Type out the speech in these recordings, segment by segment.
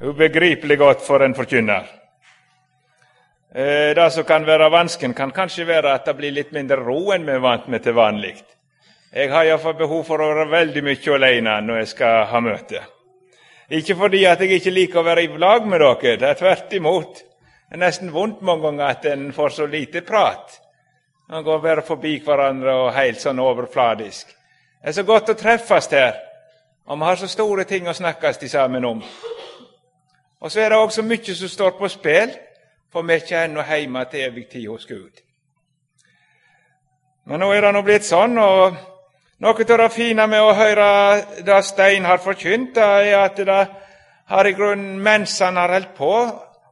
ubegripelig godt for en forkynner. Eh, det som kan være vanskelig, kan kanskje være at det blir litt mindre ro enn vi er vant med til vanlig. Jeg har iallfall behov for å være veldig mye alene når jeg skal ha møte. Ikke fordi at jeg ikke liker å være i lag med dere, det er tvert imot. Det er nesten vondt mange ganger at en får så lite prat. Man går bare forbi hverandre og helt sånn overfladisk. Det er så godt å treffes her, og vi har så store ting å snakkes sammen om. Og så er det også mye som står på spill, for vi er ikke ennå hjemme til evig tid hos Gud. Men nå er det nå blitt sånn, og noe av det fine med å høre det Stein har forkynt, er at det har i grunnen mens han har holdt på,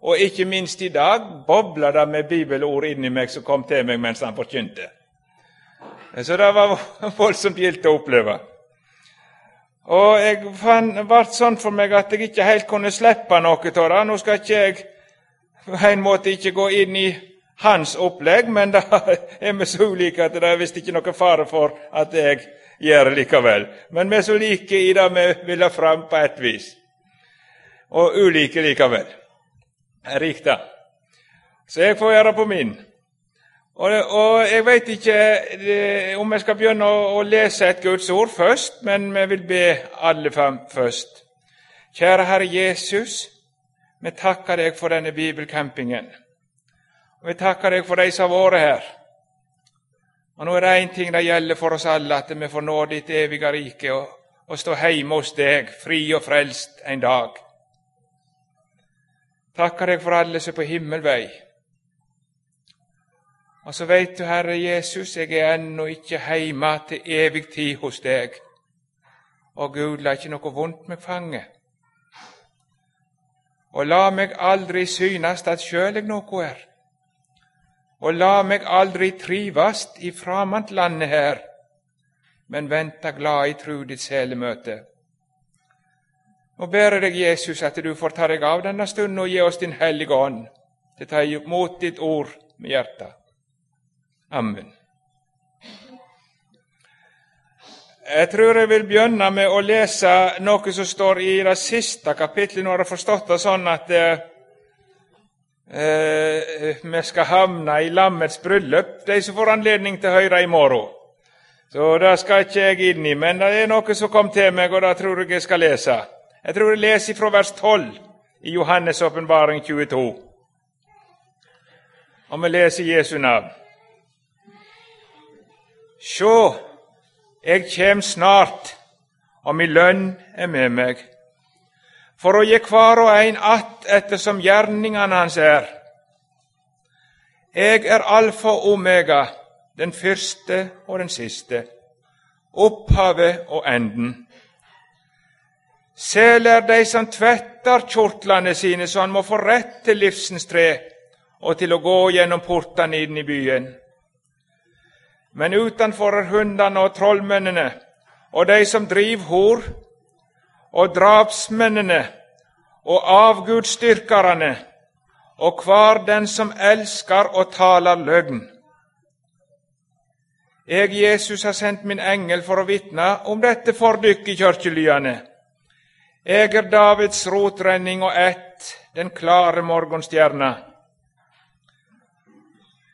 og ikke minst i dag, bobla det med bibelord inni meg som kom til meg mens han forkynte. Så det var voldsomt gildt å oppleve. Og jeg fann, ble sånn for meg at jeg ikke helt kunne slippe noe av det. Nå skal ikke jeg på en måte ikke gå inn i hans opplegg, men det er vi så ulike at det er visst ikke noe fare for at jeg gjør det likevel. Men vi er så like i det vi vil ha fram på et vis, og ulike likevel. Riktig. Så jeg får gjøre på min. Og, og Jeg vet ikke om jeg skal begynne å, å, lese et Guds ord først, men vi vil be alle fem først. Kjære Herre Jesus, vi takker deg for denne bibelcampingen. Og Vi takker deg for de som har vært her. Og Nå er det én ting det gjelder for oss alle, at vi får nå ditt evige rike og, og stå hjemme hos deg, fri og frelst, en dag. Takker deg for alle som er på himmelvei. Og så veit du, Herre Jesus, jeg er ennå ikke heime til evig tid hos deg. Og Gud, la ikke noe vondt meg fange. Og la meg aldri synast at sjøl jeg noe er. Og la meg aldri trivast i framantlandet her, men venta glad i tru ditt selemøte. Nå ber jeg deg, Jesus, at du får ta deg av denne stunden og gi oss Din Hellige Ånd til å ta imot ditt ord med hjertet. Amen. Jeg tror jeg vil begynne med å lese noe som står i det siste kapitlet. Nå har jeg forstått det sånn at eh, vi skal havne i lammets bryllup, de som får anledning til å høre i morgen. Så det skal ikke jeg inn i, men det er noe som kom til meg, og det tror jeg jeg skal lese. Jeg tror jeg leser fra vers 12 i Johannes' åpenbaring 22. Og vi leser Jesu navn. Sjå, jeg kjem snart, og mi lønn er med meg, for å gi hver og ein att ettersom gjerningene hans er. Jeg er alfa og omega, den første og den siste, opphavet og enden. Sel er de som tvetter kjortlene sine, så han må få rett til livsens tre og til å gå gjennom portene inn i byen. Men utenfor er hundene og trollmennene og de som driver hor, og drapsmennene og avgudsdyrkerne og hver den som elsker og taler løgn. Jeg, Jesus, har sendt min engel for å vitne om dette for dykk i kirkelyene. Jeg er Davids rotrenning og ett, den klare morgenstjerna.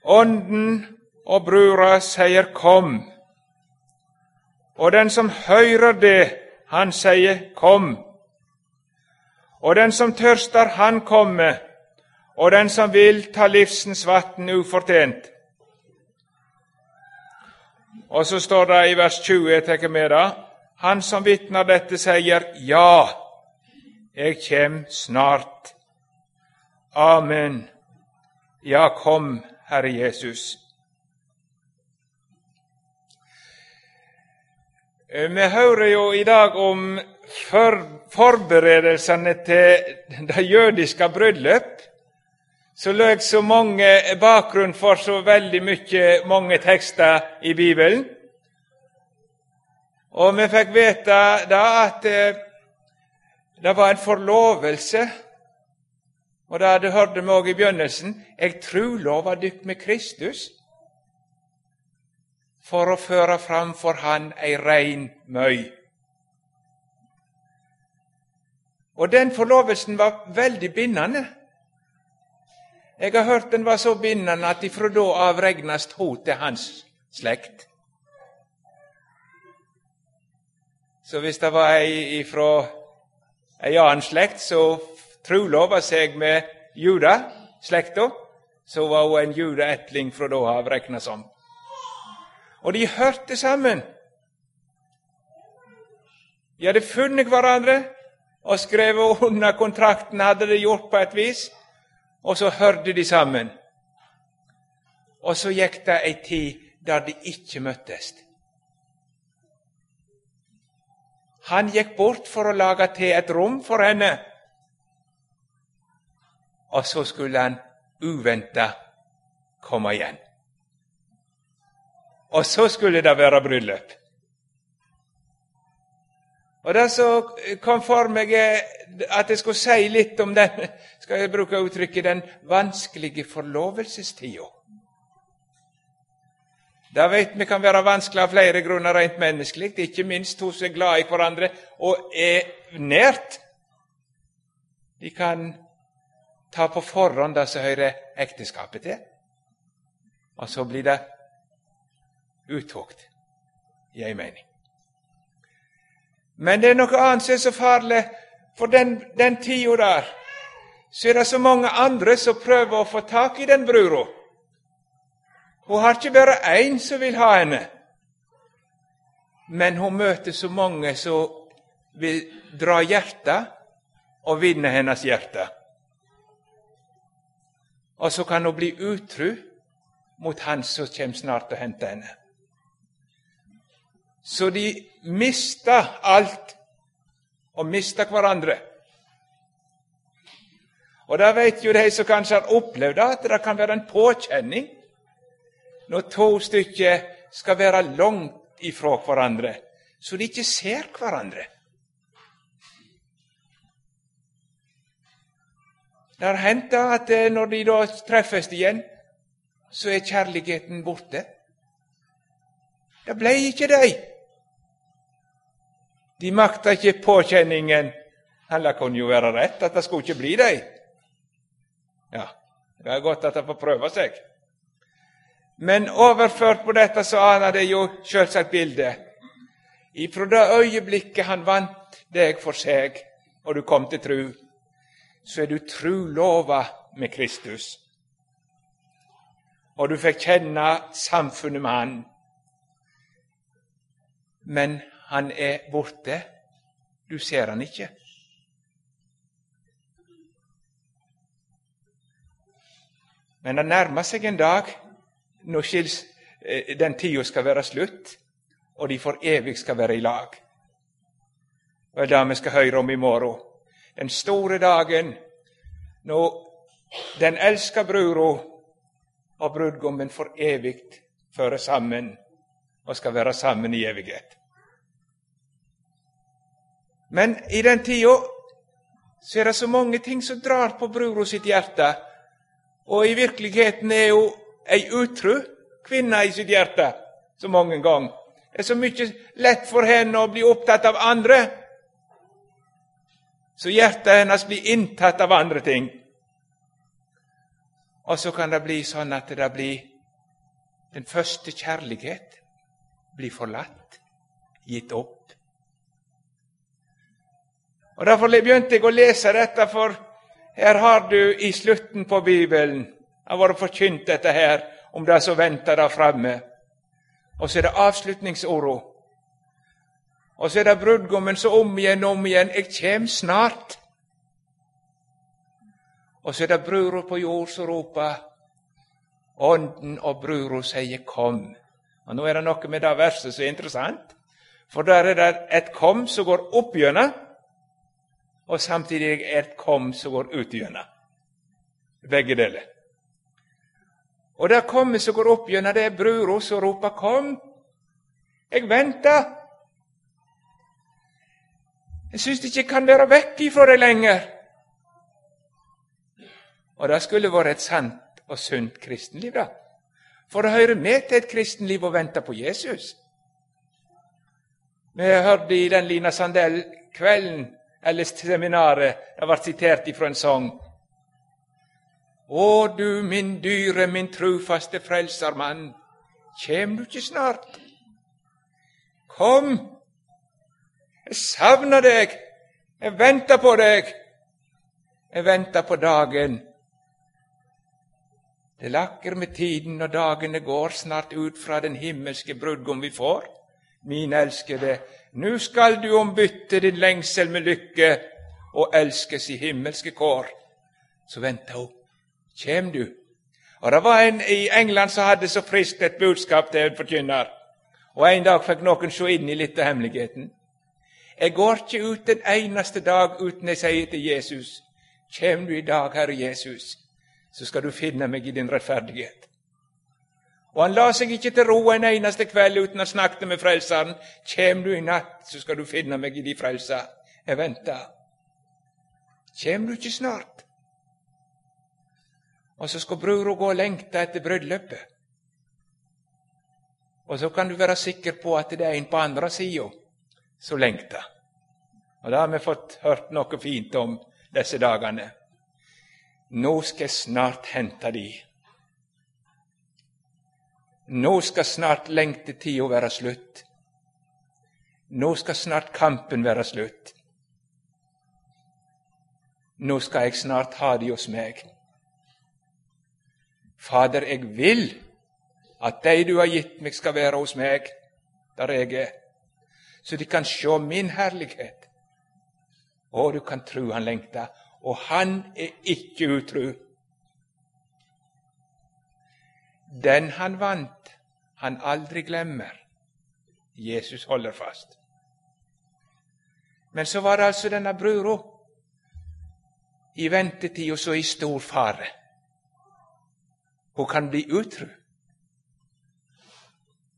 Ånden og brura sier 'kom'. Og den som hører det, han sier 'kom'. Og den som tørster, han kommer, og den som vil ta livsens vatn ufortjent. Og så står det i vers 20, jeg tar med det, han som vitner dette, sier ja, jeg kjem snart. Amen. Ja, kom, Herre Jesus. Vi hører jo i dag om for forberedelsene til det jødiske bryllup. Så løg så mange bakgrunn for så veldig mye, mange tekster i Bibelen. Og vi fikk vite da at eh, det var en forlovelse. Og det hørte vi òg i begynnelsen. Jeg trulova dykk med Kristus for å føre fram for Han ei rein møy. Og den forlovelsen var veldig bindende. Jeg har hørt den var så bindende at ifra da av hun til hans slekt. Så hvis det var ei ifra ei annen slekt som trulova seg med Juda, slekta, så var hun en judaætling fra da av regna som. Og de hørte sammen. De hadde funnet hverandre og skrevet under kontrakten, hadde de gjort på et vis. Og så hørte de sammen. Og så gikk det ei tid der de ikke møttes. Han gikk bort for å lage til et rom for henne. Og så skulle han uventa komme igjen. Og så skulle det være bryllup. Og Det som kom for meg, at jeg skulle si litt om den skal jeg bruke uttrykket, den vanskelige forlovelsestida. Det vet vi kan være vanskelig av flere grunner rent menneskelig, ikke minst hos er glad i hverandre og er nært. De kan ta på forhånd det som hører ekteskapet til, og så blir det uttåkt i ei mening. Men det er noe annet som er så farlig. For den, den tida der så er det så mange andre som prøver å få tak i den brura. Hun har ikke bare én som vil ha henne, men hun møter så mange som vil dra hjertet og vinne hennes hjerte. Og så kan hun bli utru mot han som kommer snart og henter henne. Så de mista alt og mista hverandre. Og da vet jo de som kanskje har opplevd det, at det kan være en påkjenning når to stykker skal være langt ifra hverandre, så de ikke ser hverandre. Det har hendt at eh, når de da treffes igjen, så er kjærligheten borte. Det ble ikke de. De makta ikke påkjenningen. Han kunne jo være rett, at det skulle ikke bli dem. Ja, det er godt at han får prøve seg. Men overført på dette så aner det jo selvsagt bildet. Ifra det øyeblikket han vant deg for seg, og du kom til tru, så er du trulova med Kristus. Og du fikk kjenne samfunnet med Han. Men han er borte. Du ser han ikke. Men det nærmer seg en dag når skils, eh, den tida skal være slutt, og de for evig skal være i lag. Og det er det vi skal høre om i morgen. Den store dagen når den elska brura og brudgommen for evig fører sammen og skal være sammen i evighet. Men i den tida så er det så mange ting som drar på brura sitt hjerte. Og i virkeligheten er jo ei utru kvinne i sitt hjerte så mange ganger. Det er så mye lett for henne å bli opptatt av andre, så hjertet hennes blir inntatt av andre ting. Og så kan det bli sånn at det blir den første kjærlighet blir forlatt, gitt opp. Og Derfor begynte jeg å lese dette, for her har du i slutten på Bibelen har vært forkynt dette her om det som venter der framme. Og så er det avslutningsorda. Og så er det brudgommen som om igjen og om igjen 'Jeg kjem snart'. Og så er det brura på jord som roper. Ånden og brura sier 'kom'. Og Nå er det noe med det verset som er interessant. For der er det et 'kom' som går opp gjennom, og samtidig et kom som går ut gjennom. Begge deler. Og det kommet som går opp gjennom, det er brura som roper 'Kom!' Jeg venter. Jeg syns ikke kan være vekk ifra deg lenger. Og det skulle vært et sant og sunt kristenliv, da. For det hører med til et kristenliv å vente på Jesus. Vi hørte i den Lina Sandell-kvelden eller seminaret det ble sitert ifra en sang. Å du min dyre, min trufaste frelsermann, kjem du ikke snart? Kom, jeg savner deg, jeg venter på deg, jeg venter på dagen. Det lakker med tiden, når dagene går snart ut fra den himmelske brudgom vi får. Min elskede, nu skal du ombytte din lengsel med lykke og elskes i himmelske kår. Så venta hun. Kjem du? Og Det var en i England som hadde så friskt et budskap til en forkynner. Og En dag fikk noen se inn i litt av hemmeligheten. Jeg går ikke ut en eneste dag uten jeg sier til Jesus Kjem du i dag, Herre Jesus, så skal du finne meg i din rettferdighet. Og han la seg ikke til ro en eneste kveld uten å snakke med Frelseren. Kjem du i natt, så skal du finne meg i de frelsa. Jeg venter. Kjem du ikke snart? Og så skal brura gå og lengte etter bryllupet. Og så kan du være sikker på at det er en på andre sida som lengter. Og det har vi fått hørt noe fint om disse dagene. Nå skal jeg snart hente de. Nå skal snart lengtetida være slutt. Nå skal snart kampen være slutt. Nå skal jeg snart ha de hos meg. Fader, jeg vil at de du har gitt meg, skal være hos meg der jeg er, så de kan se min herlighet. Å, du kan tru han lengter, og han er ikke utru. Den han vant, han aldri glemmer. Jesus holder fast. Men så var det altså denne brura i ventetid og så i stor fare. Hun kan bli utru.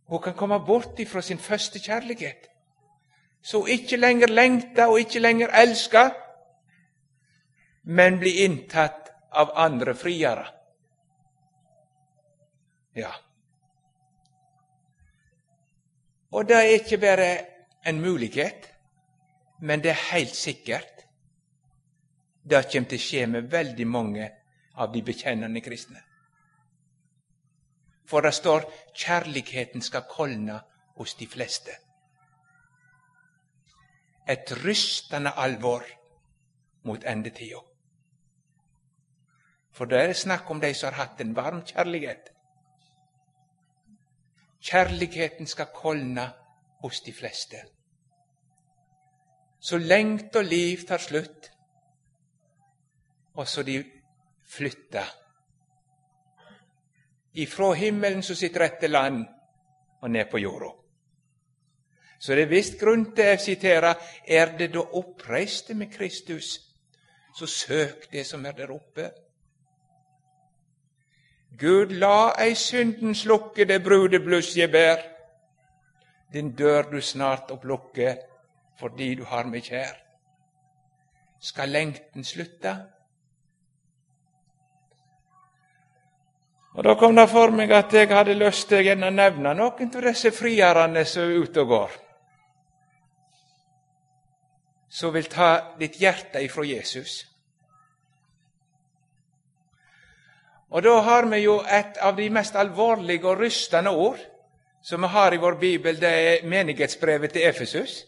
Hun kan komme bort ifra sin første kjærlighet, så hun ikke lenger lengter og ikke lenger elsker, men blir inntatt av andre friere. Ja. Og det er ikke bare en mulighet, men det er helt sikkert. Det kommer til å skje med veldig mange av de bekjennende kristne. For det står 'kjærligheten skal kolne hos de fleste'. Et rystende alvor mot endetida. For det er snakk om de som har hatt en varm kjærlighet. Kjærligheten skal kolne hos de fleste. Så lengt og liv tar slutt, og så de flytter ifra himmelen som sitt rette land, og ned på jorda. Så det er visst grunn til å sitere er det da oppreiste med Kristus, så søk det som er der oppe. Gud, la ei synden slukke det brudebluss jeg bær. Din dør du snart opplukke fordi du har meg kjær. Skal lengten slutte? Og Da kom det for meg at jeg hadde lyst til å nevne noen av disse frierne som er ute og går. Som vil ta ditt hjerte ifra Jesus. Og da har vi jo et av de mest alvorlige og rystende ord som vi har i vår bibel, det er menighetsbrevet til Efesus.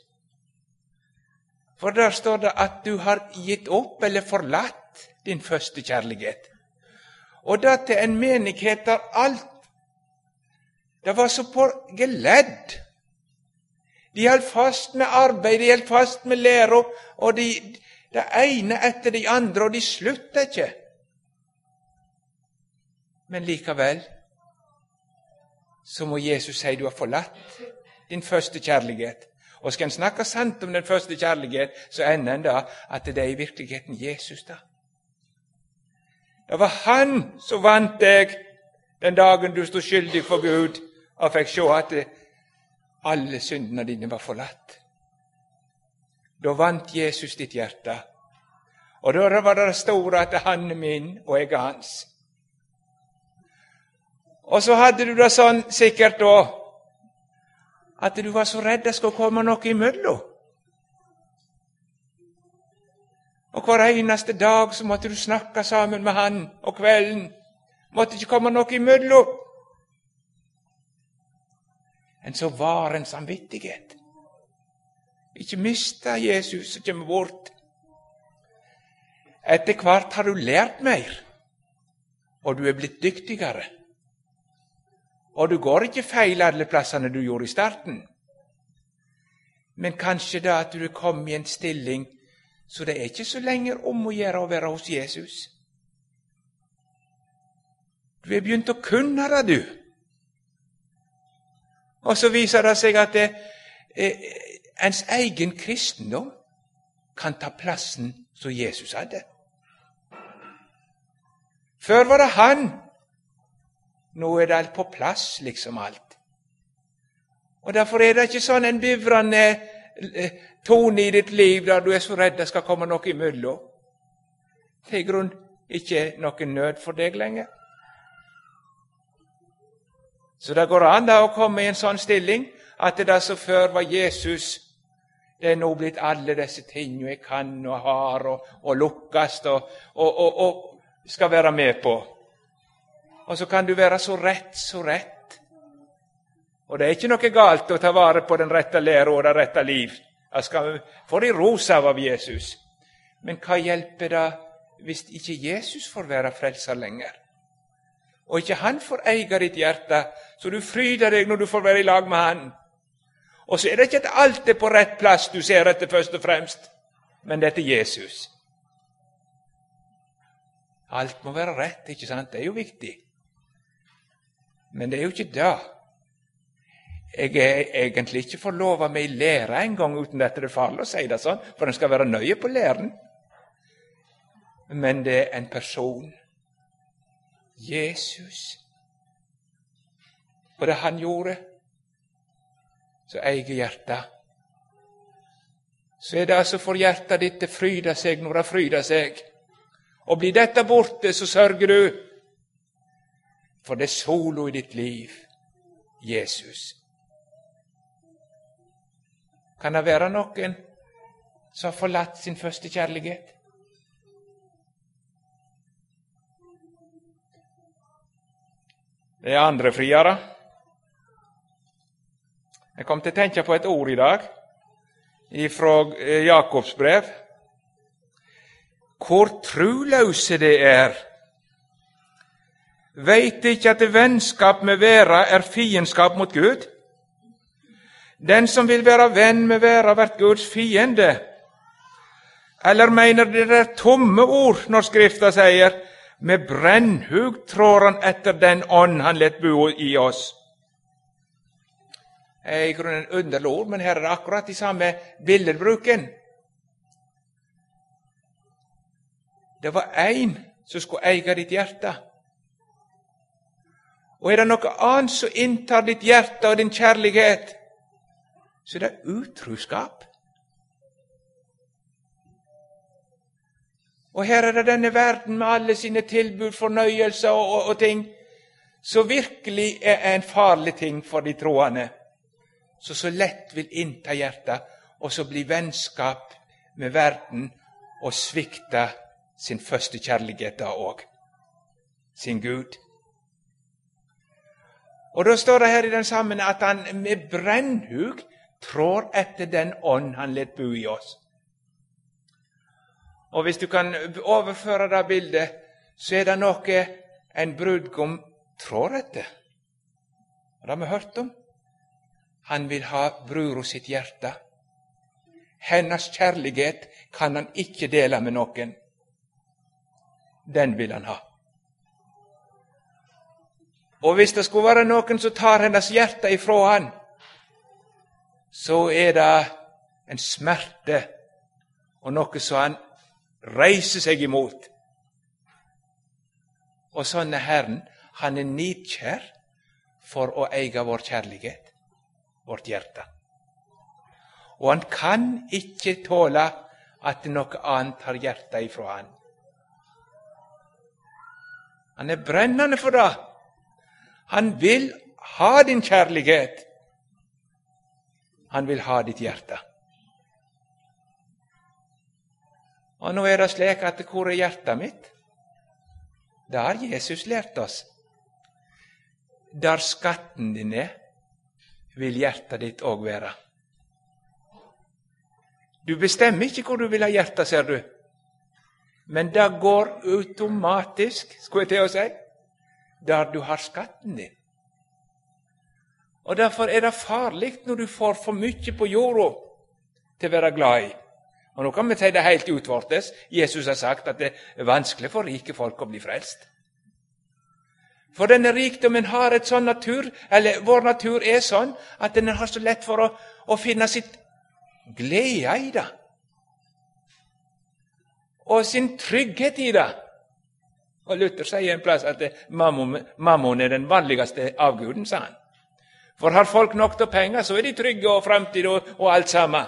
For der står det at du har gitt opp eller forlatt din første kjærlighet. Og det til en menighet der alt Det var så på geledd. De holdt fast med arbeid, de holdt fast med læra, og de, det ene etter de andre, og de slutta ikke. Men likevel så må Jesus si du har forlatt din første kjærlighet. Og skal en snakke sant om den første kjærlighet, så ender en da at det er i virkeligheten Jesus. da. Det var Han som vant deg den dagen du sto skyldig for Gud og fikk se at alle syndene dine var forlatt. Da vant Jesus ditt hjerte. Og da var det store at han er min, og jeg er hans. Og så hadde du det sånn sikkert da at du var så redd det skulle komme noe imellom. Og hver eneste dag så måtte du snakke sammen med han, og kvelden måtte ikke komme noe imellom. En så var en samvittighet. Ikke mista Jesus som kommer bort. Etter hvert har du lært mer, og du er blitt dyktigere. Og du går ikke feil alle plassene du gjorde i starten. Men kanskje da at du kommet i en stilling så det er ikke så lenger om å gjøre å være hos Jesus. Du er begynt å kunne det, du. Og så viser det seg at det, eh, ens egen kristendom kan ta plassen som Jesus hadde. Før var det han. Nå er det alt på plass, liksom alt. Og Derfor er det ikke sånn en bivrende eh, tone i ditt liv der du er så redd det skal komme noe imellom. Det er i grunnen ikke noen nød for deg lenger. Så det går an da å komme i en sånn stilling at det som før var Jesus, det er nå blitt alle disse tingene jeg kan og har og, og lukkes og, og, og, og skal være med på. Og så kan du være så rett, så rett. Og det er ikke noe galt å ta vare på den rette lære og det rette liv. Jeg skal få de ros av av Jesus. Men hva hjelper det hvis ikke Jesus får være frelser lenger? Og ikke han får eie ditt hjerte, så du fryder deg når du får være i lag med han. Og så er det ikke at alt er på rett plass du ser etter først og fremst, men dette er Jesus. Alt må være rett, ikke sant? Det er jo viktig. Men det er jo ikke det. Jeg er egentlig ikke forlova med ei lære engang uten at det er farlig å si det sånn, for en skal være nøye på læren. Men det er en person. Jesus. Og det han gjorde, så eier hjertet. Så er det altså for hjertet ditt det fryder seg når det fryder seg. Og blir dette borte, så sørger du. For det er solo i ditt liv, Jesus. Kan det være noen som har forlatt sin første kjærlighet? Det er andre friere. Jeg kom til å tenke på et ord i dag fra eh, Jakobs brev. Hvor truløse det er. Veit ikke at vennskap med verda er fiendskap mot Gud? Den som vil være venn med verda, blir Guds fiende. Eller mener det er tomme ord når Skrifta sier med brennhug trår han etter den ånd han lett bo i oss? Det er i grunnen underlige ord, men her er det akkurat de samme billedbruken. Det var én som skulle eie ditt hjerte. Og er det noe annet som inntar ditt hjerte og din kjærlighet, så er det utroskap. Og her er det denne verden med alle sine tilbud, fornøyelser og, og, og ting, som virkelig er en farlig ting for de troende, som så lett vil innta hjertet, og så bli vennskap med verden og svikte sin første kjærlighet da òg, sin Gud. Og Da står det her i den sammen at han med brennhug trår etter den ånd han let bo i oss. Og Hvis du kan overføre det bildet, så er det noe en brudgom trår etter. Det har vi hørt om. Han vil ha brura sitt hjerte. Hennes kjærlighet kan han ikke dele med noen. Den vil han ha. Og hvis det skulle være noen som tar hennes hjerte ifra han, så er det en smerte og noe som han reiser seg imot. Og sånn er Herren. Han er nidkjær for å eie vår kjærlighet, vårt hjerte. Og han kan ikke tåle at noe annet tar hjertet ifra han. Han er brennende for det. Han vil ha din kjærlighet. Han vil ha ditt hjerte. Og nå er det slik at hvor er hjertet mitt? Det har Jesus lært oss. Der skatten din er, vil hjertet ditt òg være. Du bestemmer ikke hvor du vil ha hjertet, ser du. Men det går automatisk, skulle jeg til å si, der du har skatten din. Og Derfor er det farlig når du får for mye på jorda til å være glad i. Og Nå kan vi si det helt utvortes. Jesus har sagt at det er vanskelig for rike folk å bli frelst. For denne rikdommen har et sånn natur, eller vår natur er sånn at den har så lett for å, å finne sitt glede i det. Og sin trygghet i det. Og Luther sier en plass at mammon er den vanligste avguden, sa han. For har folk nok til penger, så er de trygge og framtid og, og alt sammen.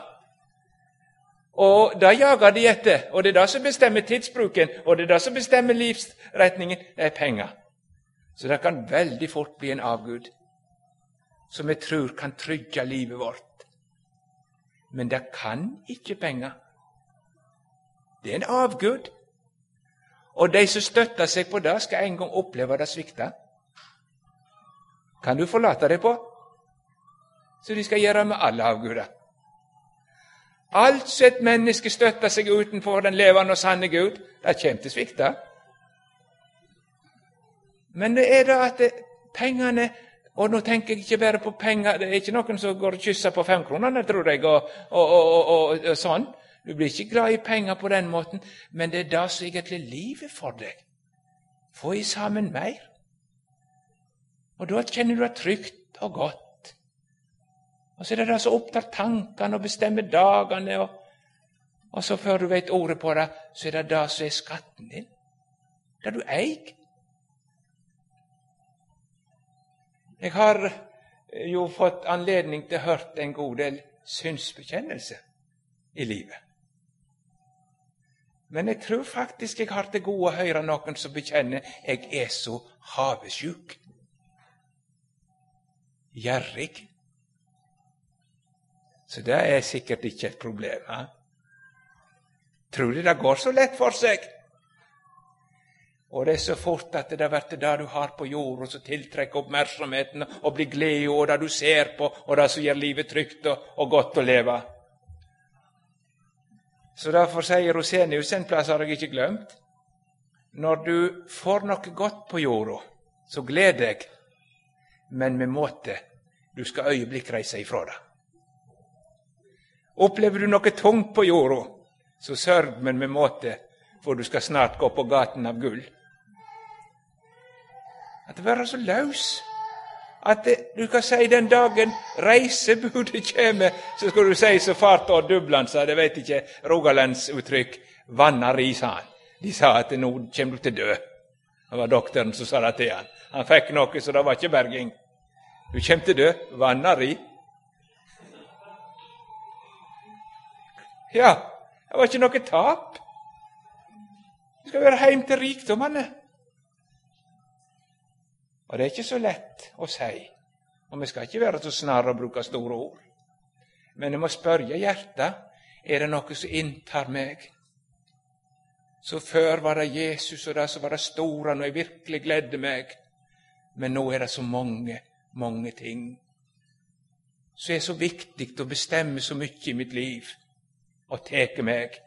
Og det jager de etter, og det er det som bestemmer tidsbruken, og det er det som bestemmer livsretningen. Det er penger. Så det kan veldig fort bli en avgud som vi tror kan trygge livet vårt. Men det kan ikke penger. Det er en avgud. Og de som støtter seg på det, skal en gang oppleve det svikte. Kan du forlate deg på? Så de skal gjøre med alle avguder. Alt som et menneske støtter seg utenfor den levende og sanne Gud, det kommer til å svikte. Men det er da at det, pengene Og nå tenker jeg ikke bare på penger. Det er ikke noen som går og kysser på femkronene, tror jeg, og, og, og, og, sånn. Du blir ikke glad i penger på den måten, men det er det som egentlig er livet for deg. Få i sammen mer. Og da kjenner du deg trygt og godt. Og så er det det som opptar tankene og bestemmer dagene. Og, og så før du vet ordet på det, så er det det som er skatten din. Det du eier. Jeg har eh, jo fått anledning til å høre en god del synsbekjennelse i livet. Men jeg tror faktisk jeg har til gode å høre noen som bekjenner jeg er så havesjuk. Gjerrig. Så det er sikkert ikke et problem. Eh? Tror du det går så lett for seg? Og det er så fort at det blir det du har på jorda som tiltrekker oppmerksomheten og blir glede og det du ser på, og det som gjør livet trygt og, og godt å leve. Så derfor sier Rosenius en plass har jeg ikke glemt Når du får noe godt på jorda, så gled deg, men med måte. Du skal øyeblikk reise ifra det. Opplever du noe tungt på jorda, så sørg, men med måte, for du skal snart gå på gaten av gull. At det være så løs at du kan si den dagen reisebudet kjem, så skal du si så fart og Dubland sa det, vet ikke, rogalandsuttrykk. Vanna risan. De sa at nå kommer du til å dø. Det var doktoren som sa det til han. Han fikk noe, så det var ikke berging. Du kommer til å dø. Vanna ri. Ja, det var ikke noe tap. Du skal være heim til rikdommene. Og det er ikke så lett å si, og vi skal ikke være så snarere å bruke store ord. Men jeg må spørre hjertet er det noe som inntar meg. Så før var det Jesus og det som var det store, når jeg virkelig gledde meg. Men nå er det så mange, mange ting som er så viktig å bestemme så mye i mitt liv og tar meg.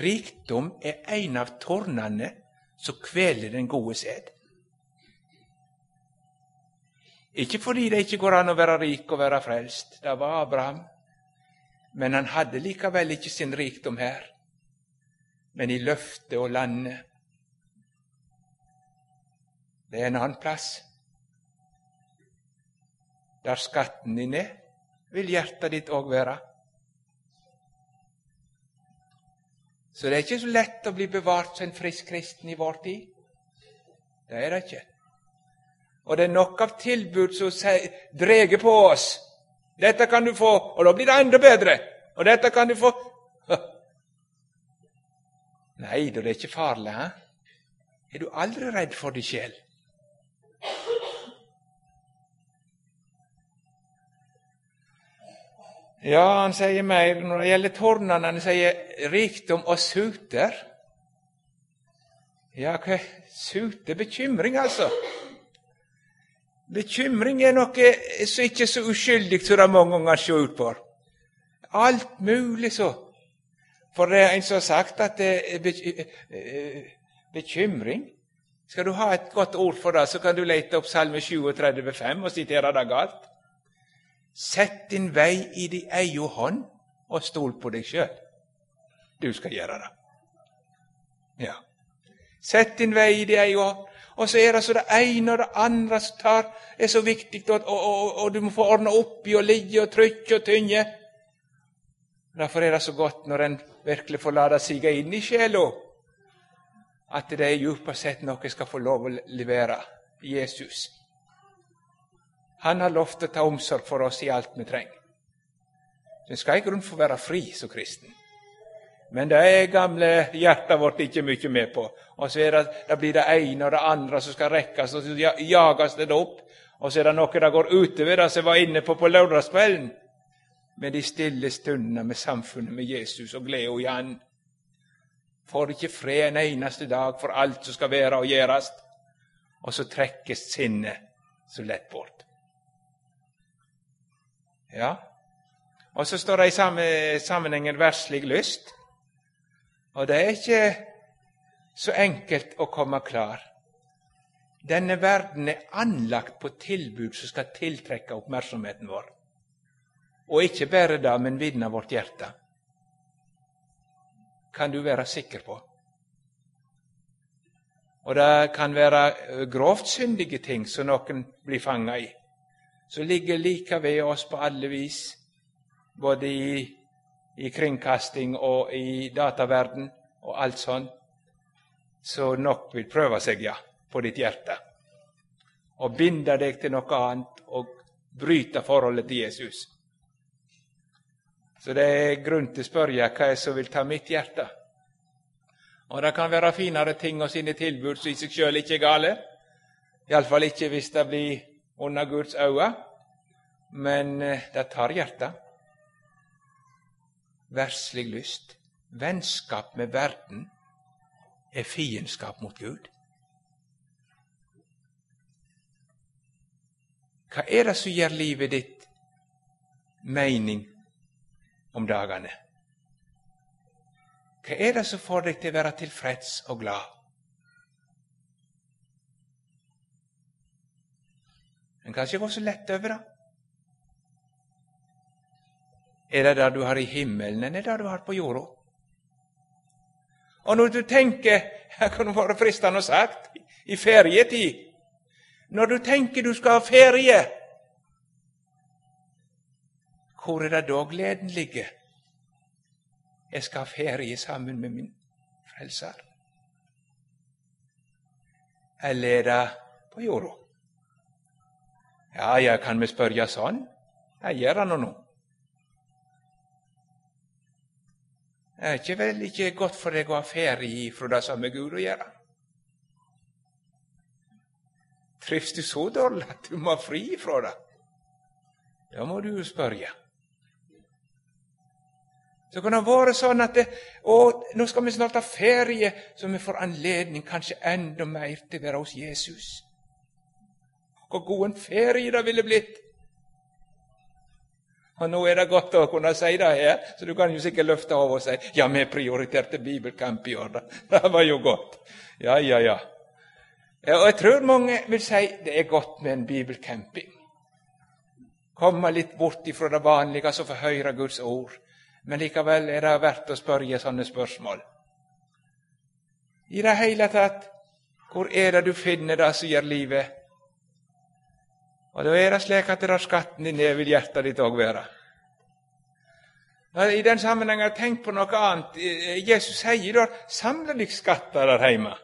Rikdom er en av tårnene som kveler den gode sæd. Ikke fordi det ikke går an å være rik og være frelst. Det var Abraham. Men han hadde likevel ikke sin rikdom her, men i løftet og landet. Det er en annen plass. Der skatten din er, vil hjertet ditt òg være. Så det er ikke så lett å bli bevart som en frisk kristen i vår tid. Det er det ikke. Og det er nok av tilbud som dreger på oss. 'Dette kan du få, og da blir det enda bedre.' Og dette kan du få Nei da, det er ikke farlig. He? Er du aldri redd for deg sjel? Ja, han sier mer når det gjelder tårnene. Han sier rikdom og suter. Ja, hva suter? bekymring, altså. Bekymring er noe som ikke er så uskyldig som det mange ganger ser ut på. Alt mulig så. For det er en som har sagt at bekymring Skal du ha et godt ord for det, så kan du lete opp Salme 37,5 og sitere det galt. Sett din vei i din egen hånd, og stol på deg sjøl. Du skal gjøre det. Ja. Sett din vei i din egen hånd. Og så er det så det ene og det andre som tar, er så viktig, og, og, og, og du må få ordna opp i og ligge og trykke og tynge. Derfor er det så godt når en virkelig får lade sige inn i sjela, at det er djupest sett noe skal få lov å levere Jesus. Han har lovt å ta omsorg for oss i alt vi trenger. En skal i grunnen få være fri som kristen. Men det er gamle hjertet vårt ikke mye med på. Og så det, det blir det ene og det andre som skal rekkes, og så jages det opp. Og så er det noe det går utover det som jeg var inne på på lørdagskvelden. Med de stille stundene med samfunnet med Jesus og gleda i Han. Får ikke fred en eneste dag for alt som skal være og gjøres. Og så trekkes sinnet så lett bort. Ja. Og så står det i samme sammenhengen verslig lyst. Og det er ikke så enkelt å komme klar. Denne verden er anlagt på tilbud som skal tiltrekke oppmerksomheten vår. Og ikke bare det, men vinne vårt hjerte. Kan du være sikker på. Og det kan være grovt syndige ting som noen blir fanga i som ligger like ved oss på alle vis, både i, i kringkasting og i dataverden og alt sånn, så nok vil prøve seg, ja, på ditt hjerte. Og binde deg til noe annet og bryte forholdet til Jesus. Så det er grunn til å spørre hva er som vil ta mitt hjerte. Og det kan være finere ting og sine tilbud som i seg sjøl ikke er gale. Iallfall ikke hvis det blir under Guds øyne, men eh, det tar hjertet. Verslig lyst, vennskap med verden, er fiendskap mot Gud. Hva er det som gir livet ditt mening om dagene? Hva er det som får deg til å være tilfreds og glad? En kan ikke gå så lett over det. Er det det du har i himmelen, eller det du har på jorda? Og når du tenker Det kunne vært fristende å sagt i ferietid Når du tenker du skal ha ferie, hvor er det da gleden ligger? Jeg skal ha ferie sammen med min frelser. Eller er det på jorda? Ja, ja, kan vi spørre sånn? Jeg gjør det nå. Det er ikke vel ikke godt for deg å ha ferie fra det som har Gud å gjøre? Trives du så dårlig at du må ha fri fra det? Da må du jo spørre. Så kan det være sånn at det, å, nå skal vi snart ha ferie, så vi får anledning kanskje enda mer til å være hos Jesus. Hvor god en ferie det ville blitt! Og Nå er det godt å kunne si det her, så du kan jo sikkert løfte av og si ja, vi prioriterte bibelkamp i år. Det var jo godt. Ja, ja, ja. Og jeg tror mange vil si det er godt med en bibelcamping. Komme litt bort ifra det vanlige, så få høre Guds ord. Men likevel er det verdt å spørre sånne spørsmål. I det hele tatt, hvor er det du finner det som gjør livet og da er det slik at det er skatten din ned vil hjertet ditt òg være. I den sammenhengen tenkt på noe annet. Jesus sier da 'samle deg skatter der hjemme'.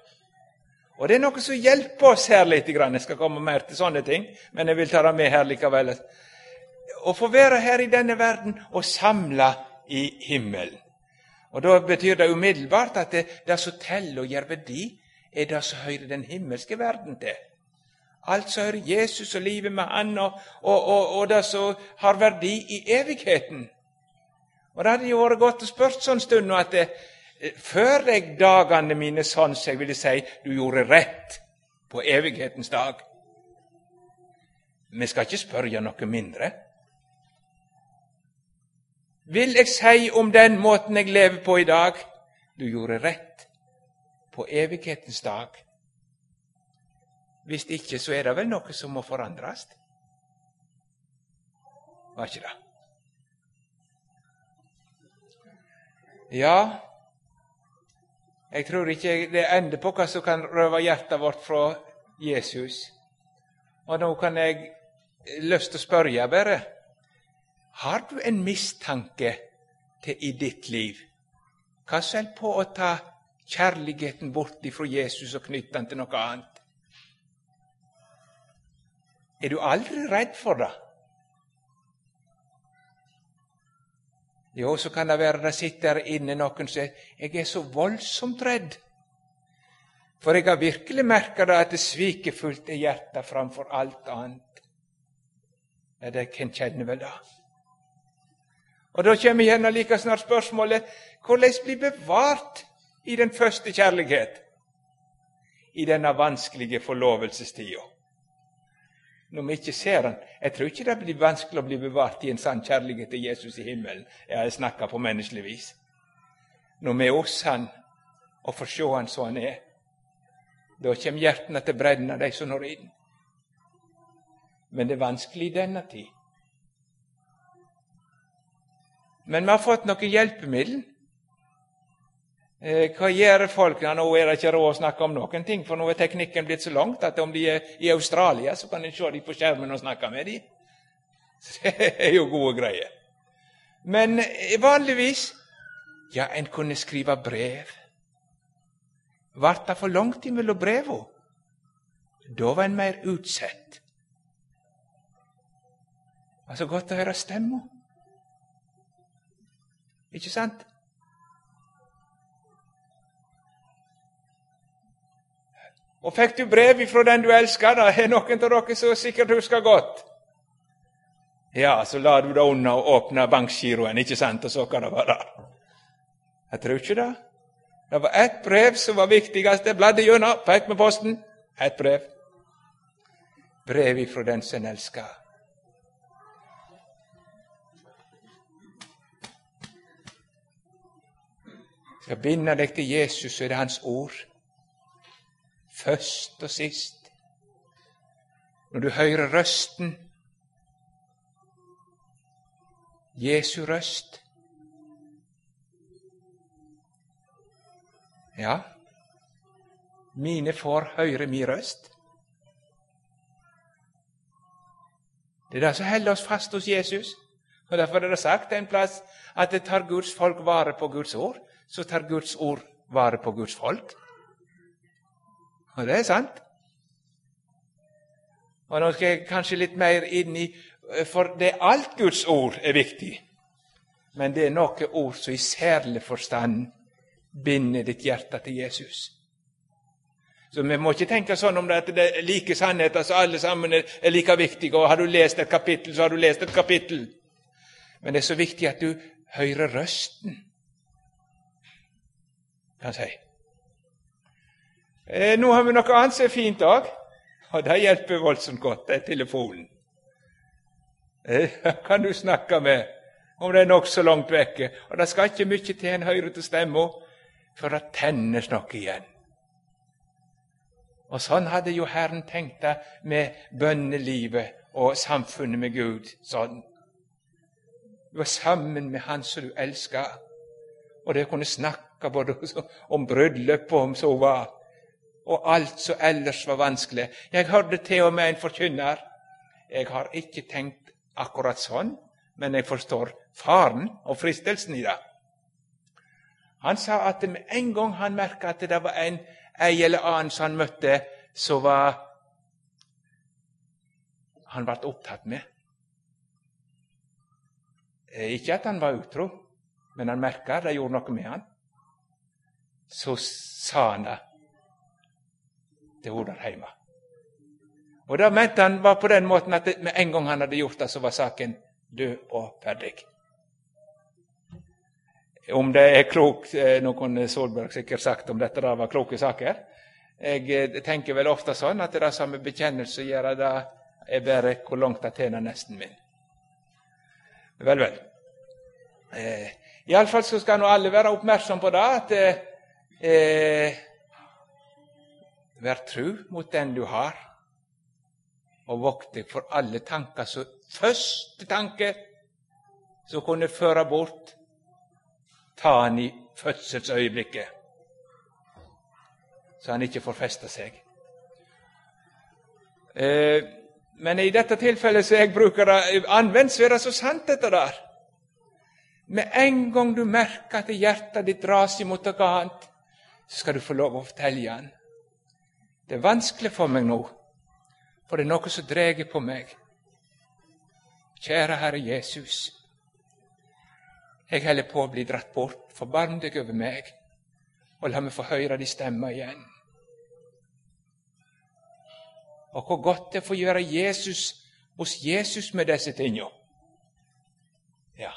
Og det er noe som hjelper oss her litt. Jeg skal komme mer til sånne ting, men jeg vil ta det med her likevel. Å få være her i denne verden og samle i himmelen. Og Da betyr det umiddelbart at det, det som teller og gjør verdi, er det som hører den himmelske verden til. Alt som hører Jesus og livet med Han, og, og, og, og det som har verdi i evigheten. Og Det hadde jo vært godt å spørre sånn stund at det, eh, før jeg dagene mine sånn så jeg ville si du gjorde rett på evighetens dag. Vi skal ikke spørre noe mindre. Vil jeg si om den måten jeg lever på i dag du gjorde rett på evighetens dag? Hvis ikke, så er det vel noe som må forandres? Var ikke det? Ja, jeg tror ikke det ender på hva som kan røve hjertet vårt fra Jesus. Og nå kan jeg lyst til å spørre bare Har du en mistanke til i ditt liv? Hva holder på å ta kjærligheten bort fra Jesus og knytte den til noe annet? Er du aldri redd for det? Jo, så kan det være det sitter inne noen som sier 'Jeg er så voldsomt redd'. For jeg har virkelig merka det at det sviker fullt i hjertet framfor alt annet. Ja, det kan kjenne vel det. Og Da kommer gjerne like snart spørsmålet hvordan bli bevart i den første kjærlighet i denne vanskelige forlovelsestida når vi ikke ser han. Jeg tror ikke det blir vanskelig å bli bevart i en sann kjærlighet til Jesus i himmelen. Jeg snakka på menneskelig vis. Når vi er hos Han og får se Han som Han er, da kommer hjertene til bredden av de som når inn. Men det er vanskelig i denne tid. Men vi har fått noen hjelpemiddel Eh, hva gjør folk? Ja, nå er det ikke råd å snakke om noen ting, for nå er teknikken blitt så langt at om de er i Australia, så kan en se dem på skjermen og snakke med dem. Det er jo gode greier. Men eh, vanligvis Ja, en kunne skrive brev. Ble det for langt mellom brevene? Da var en mer utsett. Altså godt å høre stemma. Ikke sant? Og fikk du brev ifra den du elsker, da er noen av dere som sikkert husker godt. Ja, så la du det unna og åpna bankgiroen, ikke sant, og så kan det være. Jeg tror ikke det. Det var ett brev som var viktigst. Jeg bladde gjennom, fikk med posten. Ett brev. Brev ifra den som elsker. Skal binde deg til Jesus, så er det Hans ord først og sist. Når du hører røsten, Jesu røst Ja, mine får høre min røst. Det er det som holder oss fast hos Jesus. Og Derfor er det sagt en plass at det tar Guds folk vare på Guds ord. Så tar Guds ord vare på Guds folk. Og det er sant. Og nå skal jeg kanskje litt mer inn i For det er alt Guds ord er viktig. Men det er noen ord som i særlig forstand binder ditt hjerte til Jesus. Så Vi må ikke tenke sånn om det at det er like sannheter, som alle sammen er like viktige. Og har du lest et kapittel, så har du lest et kapittel. Men det er så viktig at du hører røsten, kan jeg si. Eh, nå har vi noe annet som er fint òg, og det hjelper voldsomt godt. Det er telefonen. Eh, kan du snakke med om det er nokså langt vekke. Og det skal ikke mye til en hører til stemma for det tennes noe igjen. Og sånn hadde jo Herren tenkt det med bønnelivet og samfunnet med Gud. sånn. Du var sammen med Han som du elska, og dere kunne snakke både om bryllup og om så var og alt som ellers var vanskelig. Jeg hørte til og med en forkynner. Jeg har ikke tenkt akkurat sånn, men jeg forstår faren og fristelsen i det. Han sa at med en gang han merka at det var en ei eller annen som han møtte, så var han ble opptatt med. Eh, ikke at han var utro, men han merka det gjorde noe med han. Så sa han det til hjemme. Og det mente han var på den måten at med en gang han hadde gjort det, så var saken død og ferdig. Om det er klokt eh, Nå kunne Solberg sikkert sagt om dette da var kloke saker. Jeg eh, tenker vel ofte sånn at det som er bekjennelse gjør det er bare hvor langt det tjener nesten min. Vel, vel. Eh, Iallfall skal nå alle være oppmerksom på det at eh, Vær tru mot den du har, og vokt deg for alle tanker så første tanke som kunne føre bort ta han i fødselsøyeblikket, så han ikke får feste seg. Eh, men i dette tilfellet så jeg bruker det anvendt, så er det så sant, dette der. Med en gang du merker at hjertet ditt dras imot noe annet, så skal du få lov å fortelle han. Det er vanskelig for meg nå, for det er noe som drar på meg. Kjære Herre Jesus. Jeg holder på å bli dratt bort. Forbarm deg over meg, og la meg få høre de stemme igjen. Og hvor godt det får gjøre Jesus hos Jesus med disse tinga. Ja.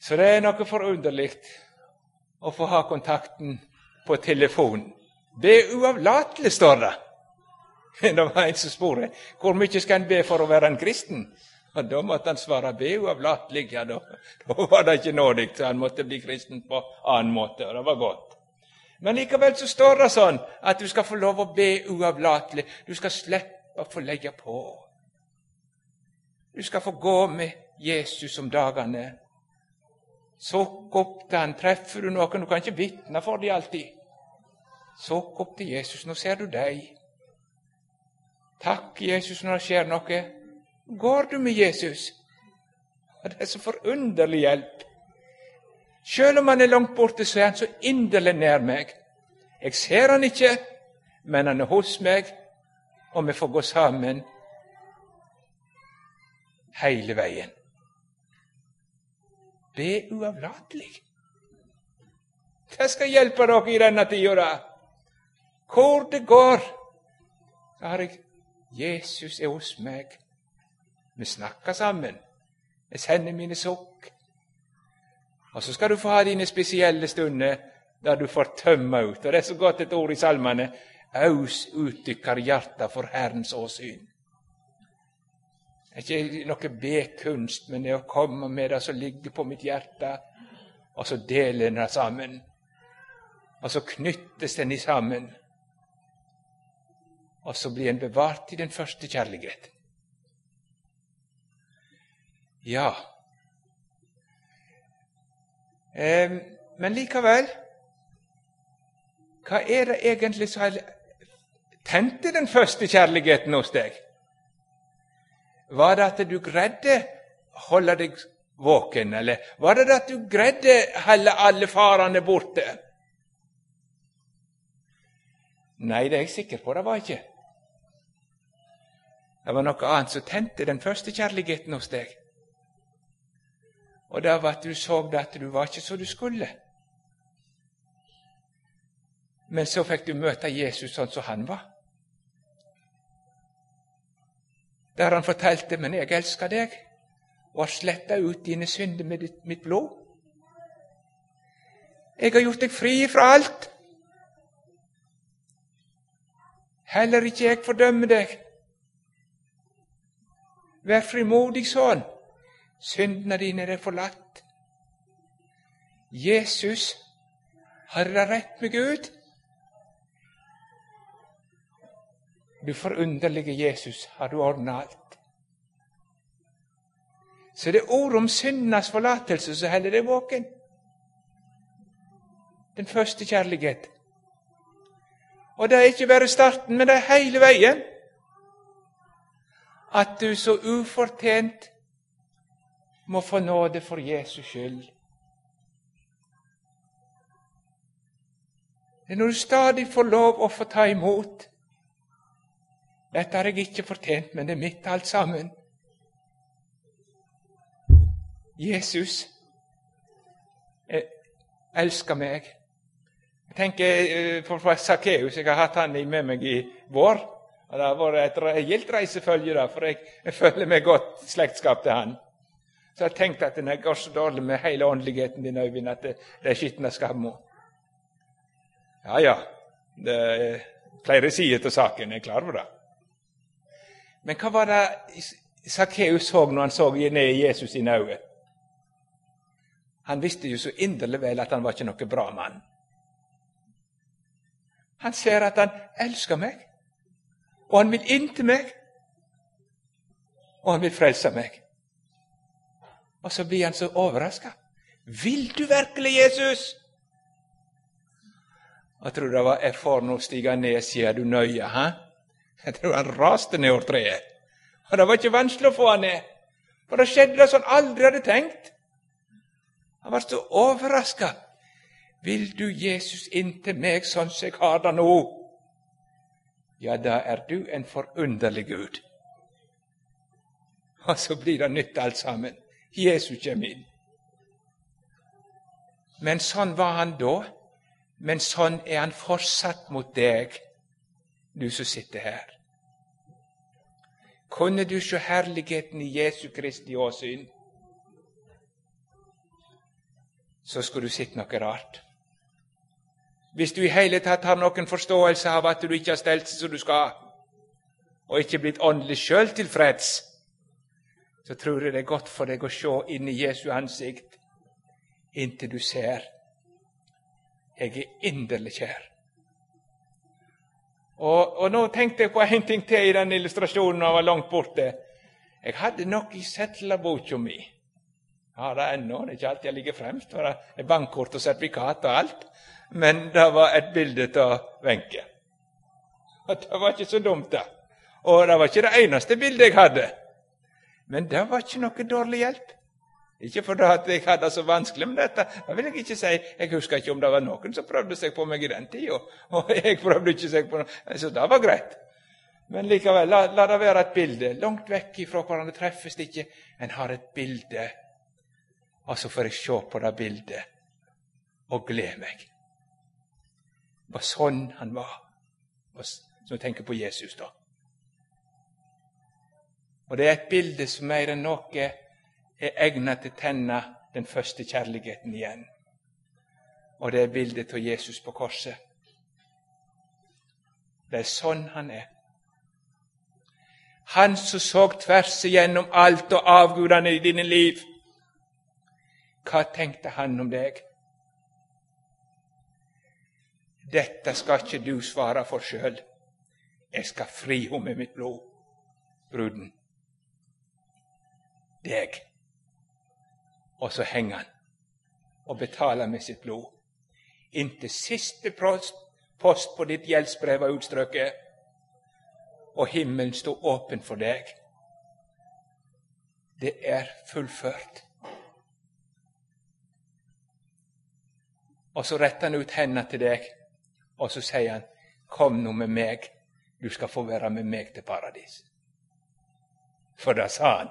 Så det er noe forunderlig å få ha kontakten på telefonen. Be uavlatelig, står det. Det var en som spurte hvor mye skal en be for å være en kristen. Og Da måtte han svare be uavlatelig. Ja, da, da var det ikke nådig, så han måtte bli kristen på annen måte. og det var godt. Men likevel så står det sånn at du skal få lov å be uavlatelig. Du skal slippe å få legge på. Du skal få gå med Jesus om dagene. Sukk opp til han. Treffer du noen Du kan ikke vitne for dem alltid. Sukk opp til Jesus. Nå ser du deg. Takk, Jesus, når det skjer noe. Går du med Jesus? Det er så forunderlig hjelp. Selv om han er langt borte, så er han så inderlig nær meg. Jeg ser han ikke, men han er hos meg, og vi får gå sammen hele veien. Be uavlatelig. Det skal hjelpe dere i denne tida. Hvor det går, så har jeg Jesus er hos meg. Vi snakker sammen. Jeg sender mine sukk. Og så skal du få ha dine spesielle stunder der du får tømme ut. Og det er så godt et ord i salmene. Aus utdykker hjertet for Herrens åsyn. Det er ikke noe B-kunst, men det å komme med det som ligger på mitt hjerte, og så dele det sammen. Og så knyttes den i sammen. Og så blir en bevart i den første kjærligheten. Ja. Eh, men likevel Hva er det egentlig som tente den første kjærligheten hos deg? Var det at du greide å holde deg våken, eller var det at du greide å holde alle farene borte? Nei, det er jeg sikker på det var ikke. Det var noe annet som tente den første kjærligheten hos deg. Og det var at du så at du var ikke så du skulle. Men så fikk du møte Jesus sånn som han var. Der han fortalte men jeg elsker deg, og har sletta ut dine synder med mitt blod. Jeg har gjort deg fri fra alt. Heller ikke jeg fordømmer deg. Vær frimodig sånn. Syndene dine er forlatt. Jesus, har det rett med Gud? Du forunderlige Jesus, har du ordna alt? Så det er ord om syndenes forlatelse som holder deg våken. Den første kjærlighet. Og det er ikke bare starten, men det er hele veien. At du så ufortjent må få nåde for Jesus skyld. Det er når du stadig får lov å få ta imot. Dette har jeg ikke fortjent, men det er mitt alt sammen. Jesus elsker meg. Jeg tenker på eh, Sakkeus. Jeg har hatt han med meg i vår. Det har vært et gildt reisefølge, da, for jeg, jeg føler meg godt slektskap til han. så jeg tenkt at det går så dårlig med hele åndeligheten din, Øyvind, at det, det er skitne skamma. Ja, ja, det er flere sider til saken, jeg er klar over det. Men hva var det Sakkeus så når han så ned i Jesus sine øyne? Han visste jo så inderlig vel at han var ikke noe bra mann. Han ser at han elsker meg, og han vil inn til meg, og han vil frelse meg. Og så blir han så overraska. Vil du virkelig, Jesus? Jeg tror det var erfaren nå stige ned, sier du nøye. Hæ? Jeg tror han raste ned over treet. Og det var ikke vanskelig å få han ned. For det skjedde det som han aldri hadde tenkt. Han var så overraska. Vil du, Jesus, inn til meg sånn som jeg har det nå? Ja, da er du en forunderlig Gud. Og så blir det nytt alt sammen. Jesus kommer inn. Men sånn var han da. Men sånn er han fortsatt mot deg, du som sitter her. Kunne du se herligheten i Jesu Kristi åsyn, så skulle du sett noe rart. Hvis du i hele tatt har noen forståelse av at du ikke har stelt seg som du skal, og ikke blitt åndelig sjøl tilfreds, så tror jeg det er godt for deg å se inn i Jesu ansikt inntil du ser jeg er inderlig kjær. Og, og, nå tenkte jeg på en ting til i den illustrasjonen jeg var langt borte. Jeg hadde noe i settlerboka mi. Jeg har det ennå. Det er ikke alltid jeg ligger fremst, det er bankkort og sertifikat og alt. Men det var et bilde av Wenche. Det var ikke så dumt, det. Og det var ikke det eneste bildet jeg hadde. Men det var ikke noe dårlig hjelp. Ikke fordi jeg hadde det så vanskelig med dette. Det vil jeg ikke si. Jeg husker ikke om det var noen som prøvde seg på meg i den tida. Og jeg prøvde ikke seg på noen. Så det var greit. Men likevel, la, la det være et bilde. Langt vekk ifra hverandre treffes det ikke. En har et bilde. Og så får jeg se på det bildet og glede meg. Var sånn han var. Som jeg tenker på Jesus, da. Og det er et bilde som mer enn noe er egnet til å tenne den første kjærligheten igjen. Og det er bildet av Jesus på korset. Det er sånn han er. Han som så tvers igjennom alt og avgudene i dine liv. Hva tenkte han om deg? Dette skal ikke du svare for sjøl. Jeg skal fri henne med mitt blod, bruden deg. Og så henger han og betaler med sitt blod. Inntil siste post, på ditt gjeldsbrev var utstrøket, og himmelen sto åpen for deg. Det er fullført. Og så retter han ut hendene til deg, og så sier han, 'Kom nå med meg, du skal få være med meg til paradis.' For da sa han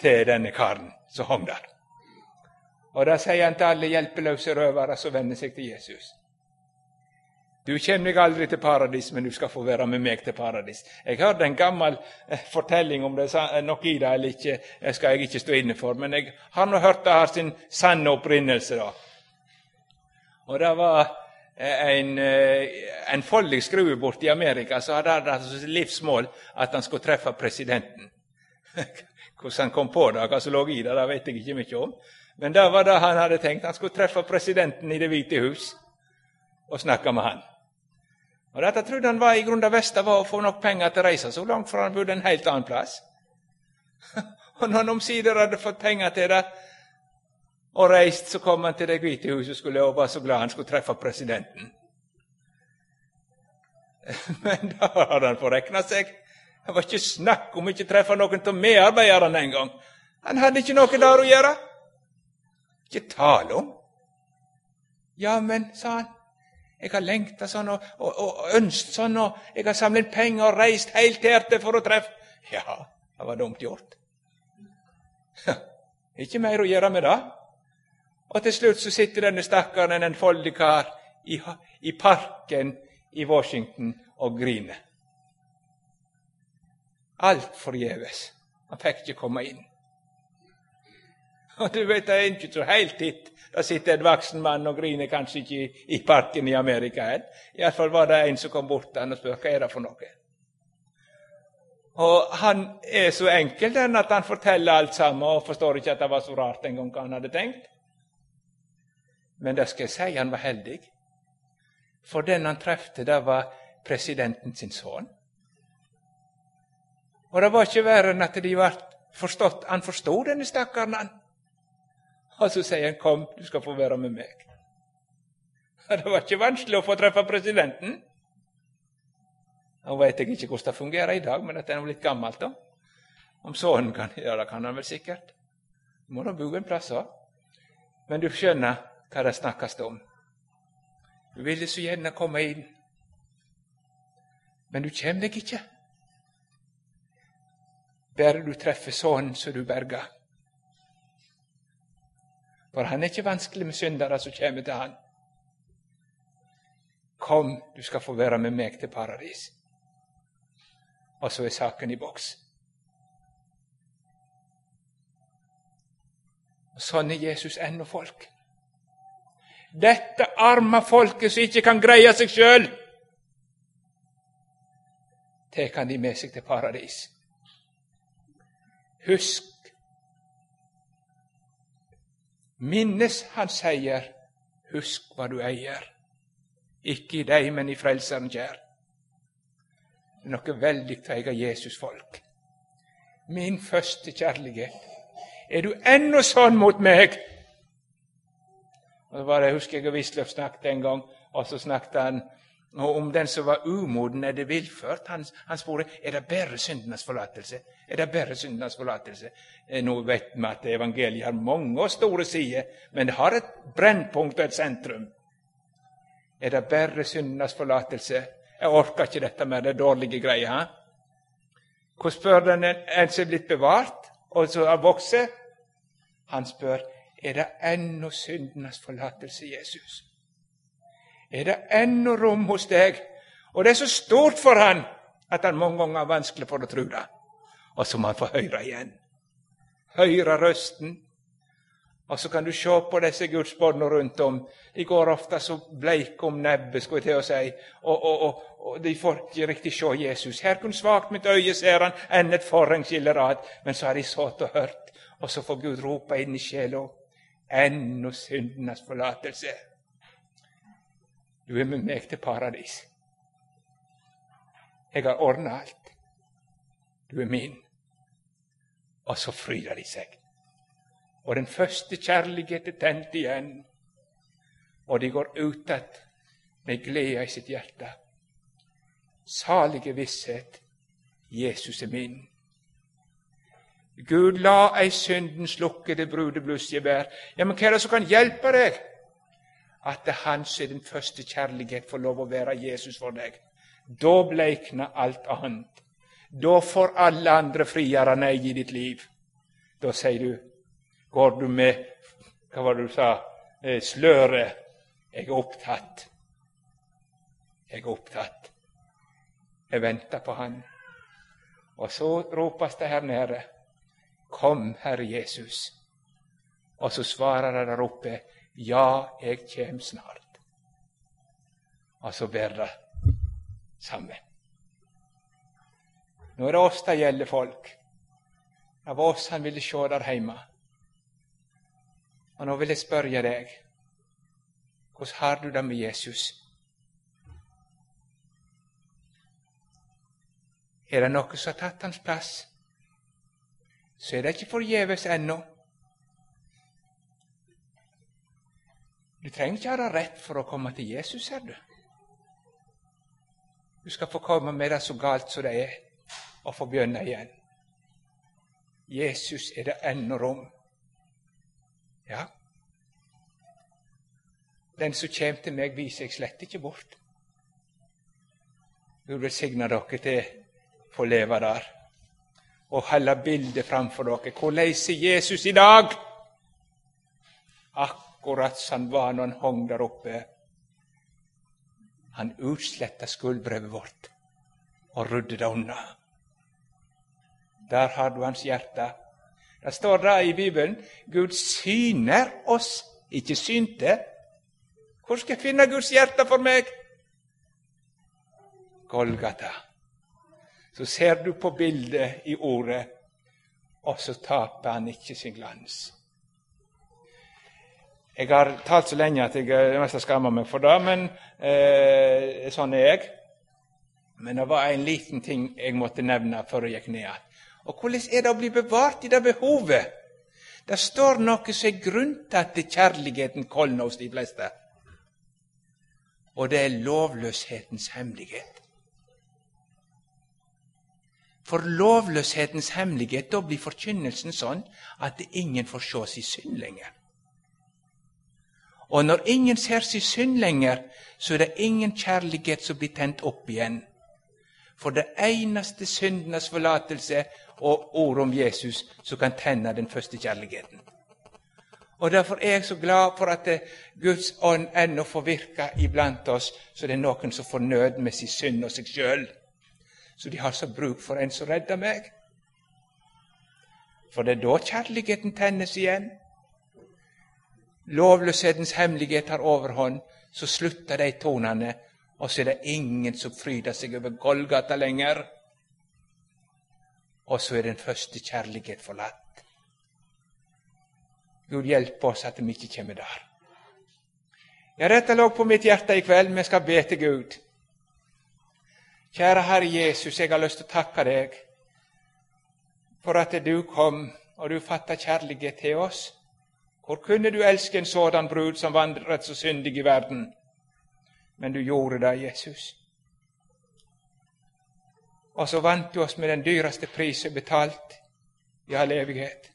til denne karen som hang der. Og Da sier han til alle hjelpeløse røvere som venner seg til Jesus. Du kommer deg aldri til paradis, men du skal få være med meg til paradis. Jeg hørte en gammel eh, fortelling om det er noe i det eller ikke, det skal jeg ikke stå inne for, men jeg har nå hørt det har sin sanne opprinnelse. da. Og det var eh, en, enfoldig en skrue borte i Amerika så hadde han som livsmål at han skulle treffe presidenten. Hvordan han kom på det, hva som lå i det, det vet jeg ikke mye om. Men det var det han hadde tenkt. Han skulle treffe presidenten i Det hvite hus og snakke med han. Og Dette trodde han var i grunnen det beste var å få nok penger til reise så langt, for han bodde en helt annen plass. og når han omsider hadde fått penger til det og reist, så kom han til Det hvite huset skulle og var så glad han skulle treffe presidenten. Men da hadde han forrekna seg. Det var ikke snakk om ikke treffe noen av medarbeiderne engang. Han hadde ikke noe der å gjøre. Ikke tale om. Ja, men, sa han, jeg har lengta sånn og, og, og ønskt sånn, og jeg har samlet penger og reist helt her til for å treffe Ja, det var dumt gjort. ikke mer å gjøre med det. Og til slutt så sitter denne stakkaren, en enfoldig kar, i, i parken i Washington og griner. Alt forgjeves. Han fikk ikke komme inn. Og du vet, det er ikke så helt hit. Da sitter en voksen mann og griner kanskje ikke i parken i Amerika. Iallfall var det en som kom bort til han og spurte hva er det for noe. Og Han er så enkel den at han forteller alt sammen og forstår ikke at det var så rart en gang hva han hadde tenkt. Men det skal jeg si, han var heldig. For den han trefte, det var presidenten sin sønn. Og det var ikke verre enn at de ble forstått. Han forsto denne stakkaren, han. Og så sier han 'Kom, du skal få være med meg'. Det var ikke vanskelig å få treffe presidenten. Nå veit jeg ikke hvordan det fungerer i dag, men at det er litt gammelt. da. Om sønnen kan Ja, det, kan han vel sikkert. Må da bo en plass òg. Men du skjønner hva det snakkes om. Du ville så gjerne komme inn, men du kommer deg ikke. Bare du treffer sønnen så du berger. For han er ikke vanskelig med syndere som kommer til han. Kom, du skal få være med meg til paradis og så er saken i boks. Og Sånn er Jesus ennå folk. Dette arme folket som ikke kan greie seg sjøl, tek han de med seg til paradis. Husk Minnes han sier, husk hva du eier. Ikke i deg, men i Frelseren kjær. Det er noe veldig til jeg er Jesus-folk. Min første kjærlighet. Er du ennå sånn mot meg? Og det Jeg husker jeg og Wisløff snakket en gang, og så snakket han om den som var umoden, er det villført. Han, han spurte er det bare syndenes forlatelse. Er det bare syndenes forlatelse? Eh, nå vet vi at evangeliet har mange og store sider, men det har et brennpunkt og et sentrum. Er det bare syndenes forlatelse? Jeg orker ikke dette med det dårlige greia. Hvor spør den en som er blitt bevart, og som har vokst? Han spør er det ennå syndenes forlatelse, Jesus. Er det ennå rom hos deg? Og det er så stort for han at han mange ganger har vanskelig for å tro det. Og så må han få høre igjen. Høre røsten og så kan du se på disse gudsbarna rundt om. De går ofte så bleike om nebbet, skulle jeg til å si, og, og, og, og, de får ikke riktig se Jesus. Her kun svakt mitt øye ser han enn et forheng skiller. Men så har de sittet og hørt, og så får Gud rope inn i sjela. Ennå syndenes forlatelse. Du er med meg til paradis. Jeg har ordna alt. Du er min. Og så fryder de seg og den første kjærlighet er tent igjen, og de går ut att med glede i sitt hjerte. Salige visshet Jesus er min. Gud, la ei synden slukke det brudeblussgevær. Ja, men hva er det som kan hjelpe deg? At det hans er den første kjærlighet får lov å være Jesus for deg. Da bleikner alt annet. Da får alle andre friere nei i ditt liv. Da sier du Går du med hva var det du sa eh, sløret? Jeg er opptatt. Jeg er opptatt. Jeg venter på Han. Og så ropes det her nede, Kom, Herre Jesus. Og så svarer han der oppe, Ja, jeg kjem snart. Og så blir det samme. Nå er det oss det gjelder, folk. Det var oss han ville sjå der heime. Og nå vil jeg spørre deg hvordan har du det med Jesus? Er det noe som har tatt hans plass, så er det ikke forgjeves ennå. Du trenger ikke ha det rett for å komme til Jesus, ser du. Du skal få komme med det så galt som det er, og få begynne igjen. Jesus er det ennå rom. Ja, den som kjem til meg, viser jeg slett ikke bort. Gud velsigne dere til å få leve der og holde bildet framfor dere. Hvordan er Jesus i dag? Akkurat som han var når han hang der oppe. Han utsletta skuldbrevet vårt og rydde det unna. Der har du hans hjerte. Det står det i Bibelen. Gud syner oss, ikke synte. Hvor skal jeg finne Guds hjerte for meg? Golgata. Så ser du på bildet i ordet, og så taper han ikke sin glans. Jeg har talt så lenge at jeg mest skammer meg for det, men eh, sånn er jeg. Men det var en liten ting jeg måtte nevne før jeg gikk ned igjen. Og hvordan er det å bli bevart i det behovet? Det står noe som er grunntatt til kjærligheten kolner hos de fleste. Og det er lovløshetens hemmelighet. For lovløshetens hemmelighet, da blir forkynnelsen sånn at ingen får se sin synd lenger. Og når ingen ser sin synd lenger, så er det ingen kjærlighet som blir tent opp igjen. For det eneste syndenes forlatelse og ord om Jesus som kan tenne den første kjærligheten. Og Derfor er jeg så glad for at Guds ånd ennå får virke iblant oss, så det er noen som får nød med sin synd og seg sjøl. Så de har så bruk for en som redder meg. For det er da kjærligheten tennes igjen. Lovløshetens hemmelighet har overhånd, så slutter de tonene, og så er det ingen som fryder seg over Golgata lenger. Og så er den første kjærlighet forlatt. Gud hjelpe oss at vi ikke kommer der. Ja, dette lå på mitt hjerte i kveld. Vi skal be til Gud. Kjære Herre Jesus, jeg har lyst til å takke deg for at du kom og du fatta kjærlighet til oss. Hvor kunne du elske en sådan brud som vandret så syndig i verden? Men du gjorde det, Jesus. Og så vant du oss med den dyreste prisen betalt i all evighet.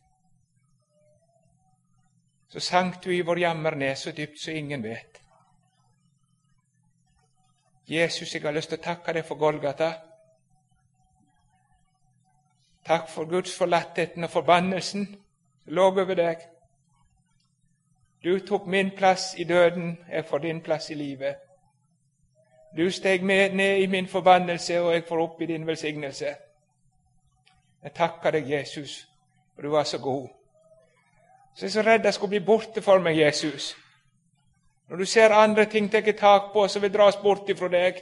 Så sank du i vår jammer ned så dypt så ingen vet. Jesus, jeg har lyst til å takke deg for Golgata. Takk for Guds forlattheten og forbannelsen som lå over deg. Du tok min plass i døden, jeg får din plass i livet. Du steg med ned i min forbannelse, og jeg får opp i din velsignelse. Jeg takker deg, Jesus, for du var så god. Så jeg er så redd jeg skulle bli borte for meg, Jesus. Når du ser andre ting ta tak på som vil dras bort ifra deg,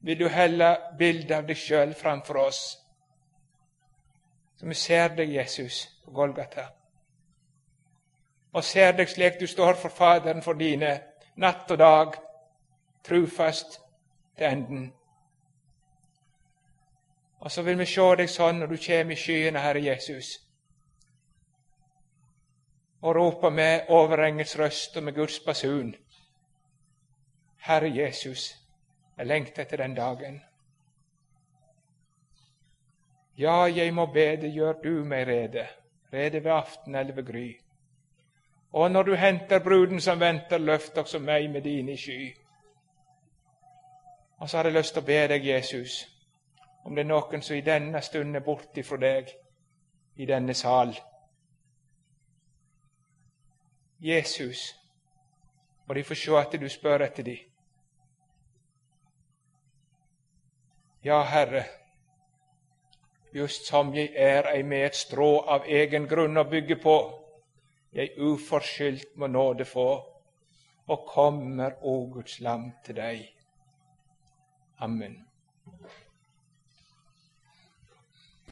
vil du helle bildet av deg sjøl framfor oss. Så vi ser deg, Jesus, på Golgata. Og ser deg slik du står for Faderen for dine, natt og dag, trufast til enden. Og så vil vi se deg sånn når du kommer i skyene, Herre Jesus, og roper med overengels røst og med Guds basun. Herre Jesus, jeg lengter etter den dagen. Ja, jeg må be deg, gjør du meg rede, rede ved aften eller ved gry. Og når du henter bruden som venter, løft også meg med dine sky. Og så har jeg lyst til å be deg, Jesus, om det er noen som i denne stund er borte fra deg i denne sal. Jesus, og de får se at du spør etter dem. Ja, Herre, just som jeg er ei med et strå av egen grunn å bygge på, jeg uforskyldt må nåde få, og kommer, o Guds lam, til deg. Amen.